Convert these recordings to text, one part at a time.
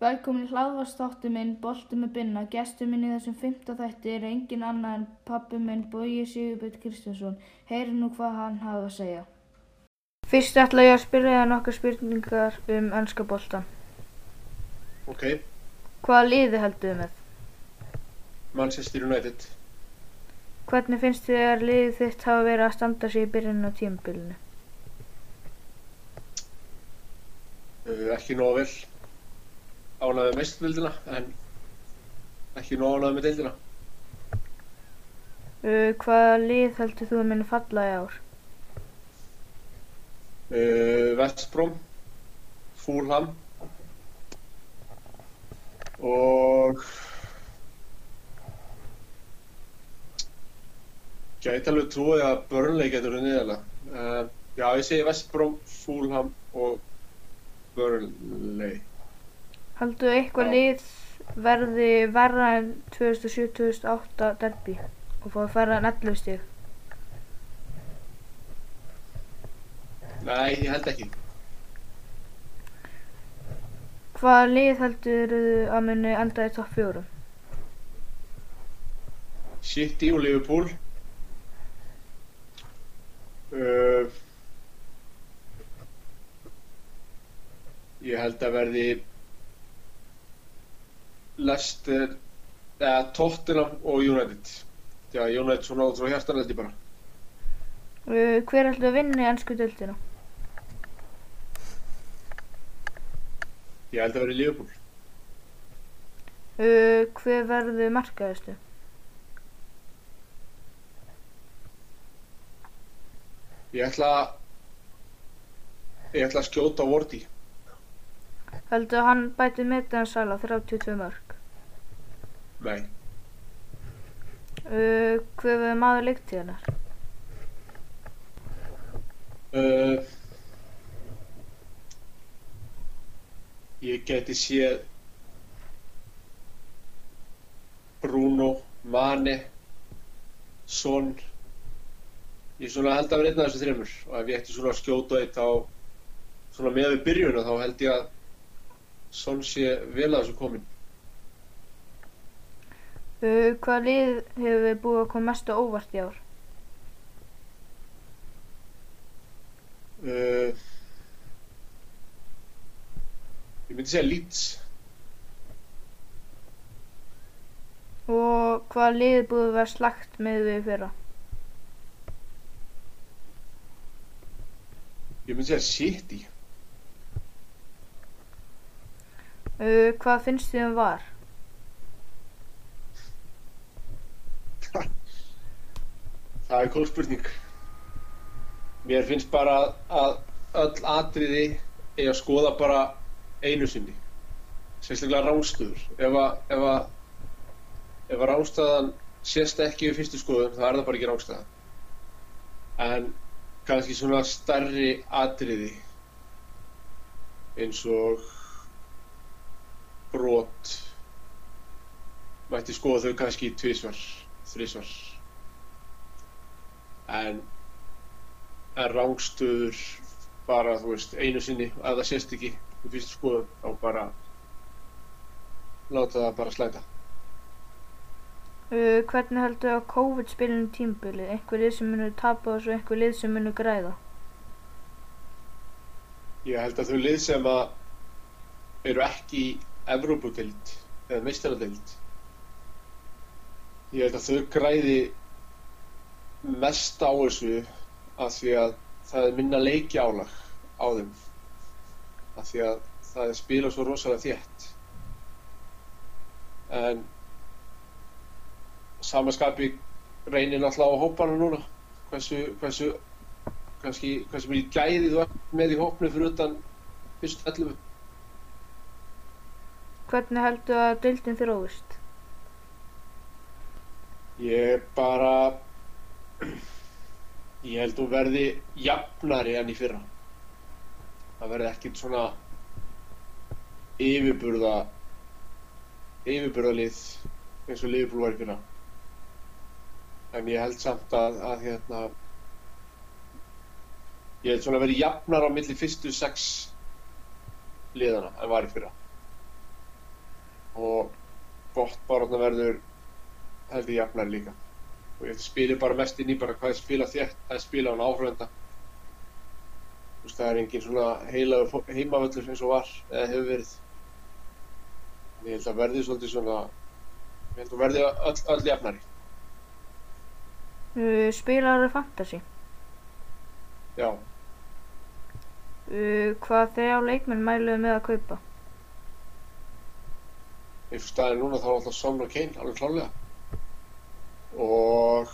Velkomin í hlaðvarpsþáttinn minn Bolti með Binna. Gestur minn í þessum fimmta þætti er engin annað en pabbi minn Bogi Sigurbjörn Kristjánsson. Heyri nú hvað hann hafa að segja. Fyrst ætla ég að spyrja það nokkar spurningar um ennska boltan. Ok, Hvaða liði heldur þið með? Manchester United. Hvernig finnst þið að liðið þitt hafa verið að standa sig í byrjun á tímabilinu? Uh, ekki nóg vel ánægði með meistardildina en ekki nóg ánægði með deildina. Uh, hvaða lið heldur þú að minni falla í ár? Uh, West Brom, Fulham og gæti alveg trúið að Burnley getur verið niðurlega. Uh, já, ég segi West Brom, Fulham og Burnley. Heldur þú eitthvað lið verði verra en 2007-2008 derby og fóði færra en 11 stíg? Nei, ég held ekki. Hvaða lið heldur að muni enda í topp fjórum? City og Liverpool uh, Ég held að verði Leicester eða Tottenham og United Já, United svona út frá hjartan held ég bara Uh, hver heldur að vinna í ennsku deildina? Ég held að verði Liverpool Uh, hver verður markaðistu? Ég ætla Ég ætla að skjóta Vorti Heldur að hann bæti metan sala 32 mörg? Nei, Uh, hver verður maður leiktíðanar? uh, Ég geti séð Bruno, Mane, Son. Ég svona held að vera einn af þessu þreymur og ef ég ætti svona að skjóta eitt þá svona með við byrjunum þá held ég að Son sé vel að þessu komin. Uh, hvaða lið hefur við búið að koma mest á óvart í ár? Uh, ég myndi segja Leeds. Og hvaða lið búið að vera slagt með við fyrra? Ég myndi segja City. Uh, hvað finnst þið um var? Það er góð spurning. Mér finnst bara að öll atriði eigi að skoða bara einu sinni. Sérstaklega ránstöður. Ef að, að, að ránstöðan sést ekki við fyrstu skoðun, þá er það bara ekki ránstöða. En kannski svona stærri atriði eins og brot mætti skoða þau kannski tvisvar, þrisvar en en rángstöður bara, þú veist, einu sinni ef það sést ekki í fyrstu skoðun þá bara láta það bara slæta Uh, hvernig heldur að COVID spilinu tímbilið? Einhver lið sem munur tapa og svo einhver lið sem munur græða? ég held að þau lið sem að eru ekki í Evrópudeild eða meistaradeild ég held að þau græði mest á þessu af því að það er minna leiki álag á þeim. Af því að það er spilað svo rosalega þétt. En samaskapi reynir náttúrulega á hópana núna. Hversu, hversu kannski, hversu mikið gæði þú ert með í hópnu fyrir utan fyrstu 11 Hvernig heldur að deildin þróist? Ég bara ég held þú verði jafnari enn í fyrra. Það verði ekkert svona yfirburða yfirburðalið eins og Liverpool var í fyrra. En ég held samt að, að hérna ég held svona verið jafnar á milli fyrstu sex liðana en var í fyrra. Og bótt bara verður held ég jafnar líka og ég spilir bara mest inn í bara hvað ég spila þétt, hvað ég spila á áhrifenda þú veist það er engin svona heilagur heimavöllur eins og var eða hefur verið. En ég held að verði svolítið svona ég held að verði öll, öll jafnari. Uh, spilaðu fantasy? já, Uh, hvað þegar leikmenn mæluðu með að kaupa? og staðin núna þá er alltaf og Kane alveg klálega og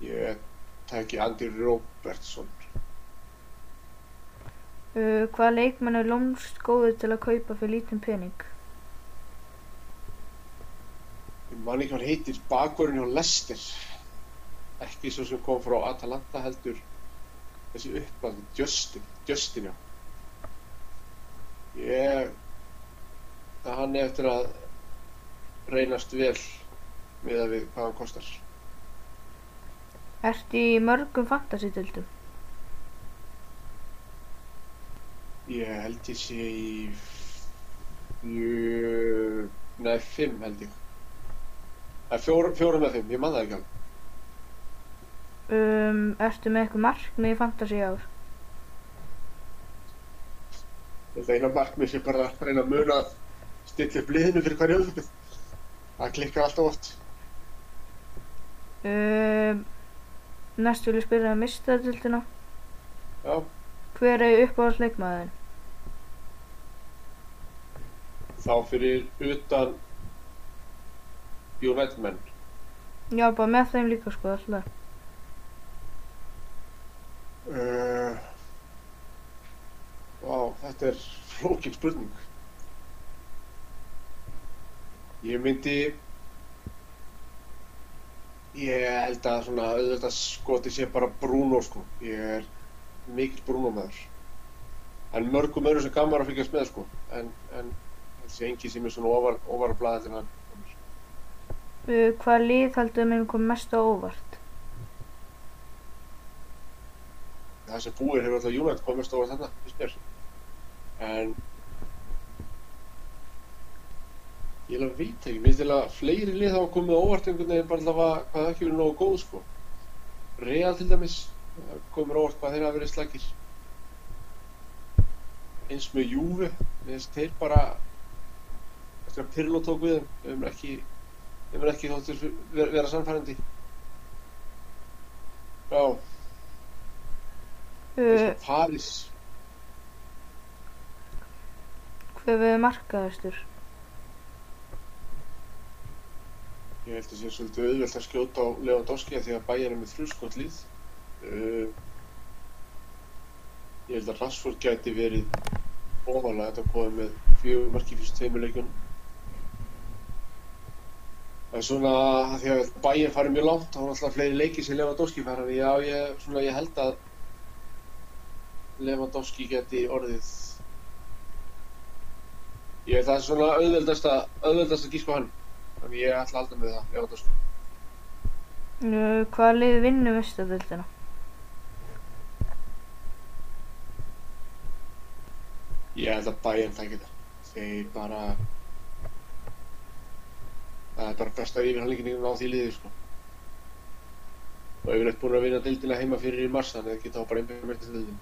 ég tæki Andy Robertson. Uh, hvað leikmenn er lómst góðu til að kaupa fyrir lítinn pening? ég man ekki hvað heitir bakverðin hjá Leicester. Ekki svo sem kom frá Atalanta heldur. Þessi upplæð Justin, Justin já. Ég það hann eftir að reynast vel með að við hvað hann kostar Ertu í mörgum fantasy-dildum? ég held ég sé í fjö... nei, fimm held ég það er fjóra, fjóra með fimm, ég man það ekki alveg Um, ertu með eitthvað markmið í fantasy ár? Þetta eina markmið sé bara reyna að muna að stilla upp liðinu fyrir hverju öðru. Það klikkar alltaf oft. Um, næst vil ég spyrja um mistadildina. Já, Hver er uppáhalds leikmaðurinn? þá fyrir utan United menn. Já, bara með þeim líka sko alltaf. Uh, Vá, þetta er flókin spurning. Ég myndi, ég held að svona auðvitað skoti sé bara Bruno sko. Ég er mikill Bruno maður. En mörgum öðru sem gaman að fylgjast með sko. En, en þessi engi sem er svona ofar, ofar að blaða til hann. Uh, hvað lið heldur mér kom mest á óvart? það sem búir hefur alltaf United komist over þarna, finnst mér. En ég að veit ekki, mér finnst að fleiri lið hafa komið óvart einhvern veginn bara alltaf að hvað það ekki verið nógu góð sko. Real til dæmis, það komur óvart hvað þeir hafa verið slagir. Eins með Juve, mér finnst þeir bara eftir að Pirlo tók við þeim, þeim er ekki þeim er ekki þóttir vera, vera samfærandi. Já, eins Uh, og Paris hver við markaðastur? Ég held að sé svolítið auðvelt að skjóta á Lewandowski því að Bayern er með þrjúskott lið. Uh, ég held að Rashford gæti verið ofalega þetta komið með fjögur marki fyrst tveimur leikjunum. En svona því að Bayern farið mjög langt, þá er alltaf fleiri leiki sem Lewandowski fara. Já, ég, svona, ég held að Lewandowski geti orðið Ég held að það er svona auðveldasta, auðveldasta gísk á hann. Þannig ég ætla halda með það, Lewandowski. Uh, hvað lið vinnur mistadildina? Ég held að Bayern tækir það. Þeir bara... Það er bara besta yfirhalningin á því liði, sko. Og yfirleitt búin að vinna deildina heima fyrir í mars, þannig að það geta þá bara einbjörn með til deildina.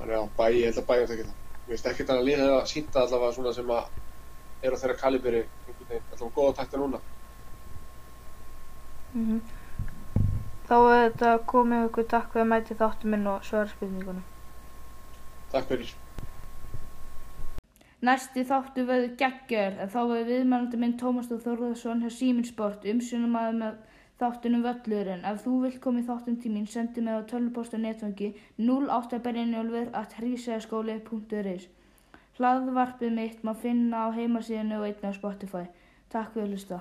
Þannig að Bayern, ég held að Bayern tækir það. Mér finnst ekkert að liða að sýnta allavega svona sem að er á þeirra kaliberi einhvern veginn, allavega góða takta núna. Mm Þá er þetta komið okkur takk fyrir að mæti þáttu minn og svara spurningunum. Takk fyrir. Næsti þáttu verður geggjör en þá verður viðmælandi minn Tómas Þór Þórðarsson hjá Síminsport umsynum að með þáttunum völlurinn. Ef þú vilt koma í þáttun til mín sendi mig á tölvupost á netfangi 08berjanjólfur at hrísæðaskóli.is Hlaðvarpið mitt má finna á heimasíðinu og einnig á Spotify. Takk fyrir að hlusta.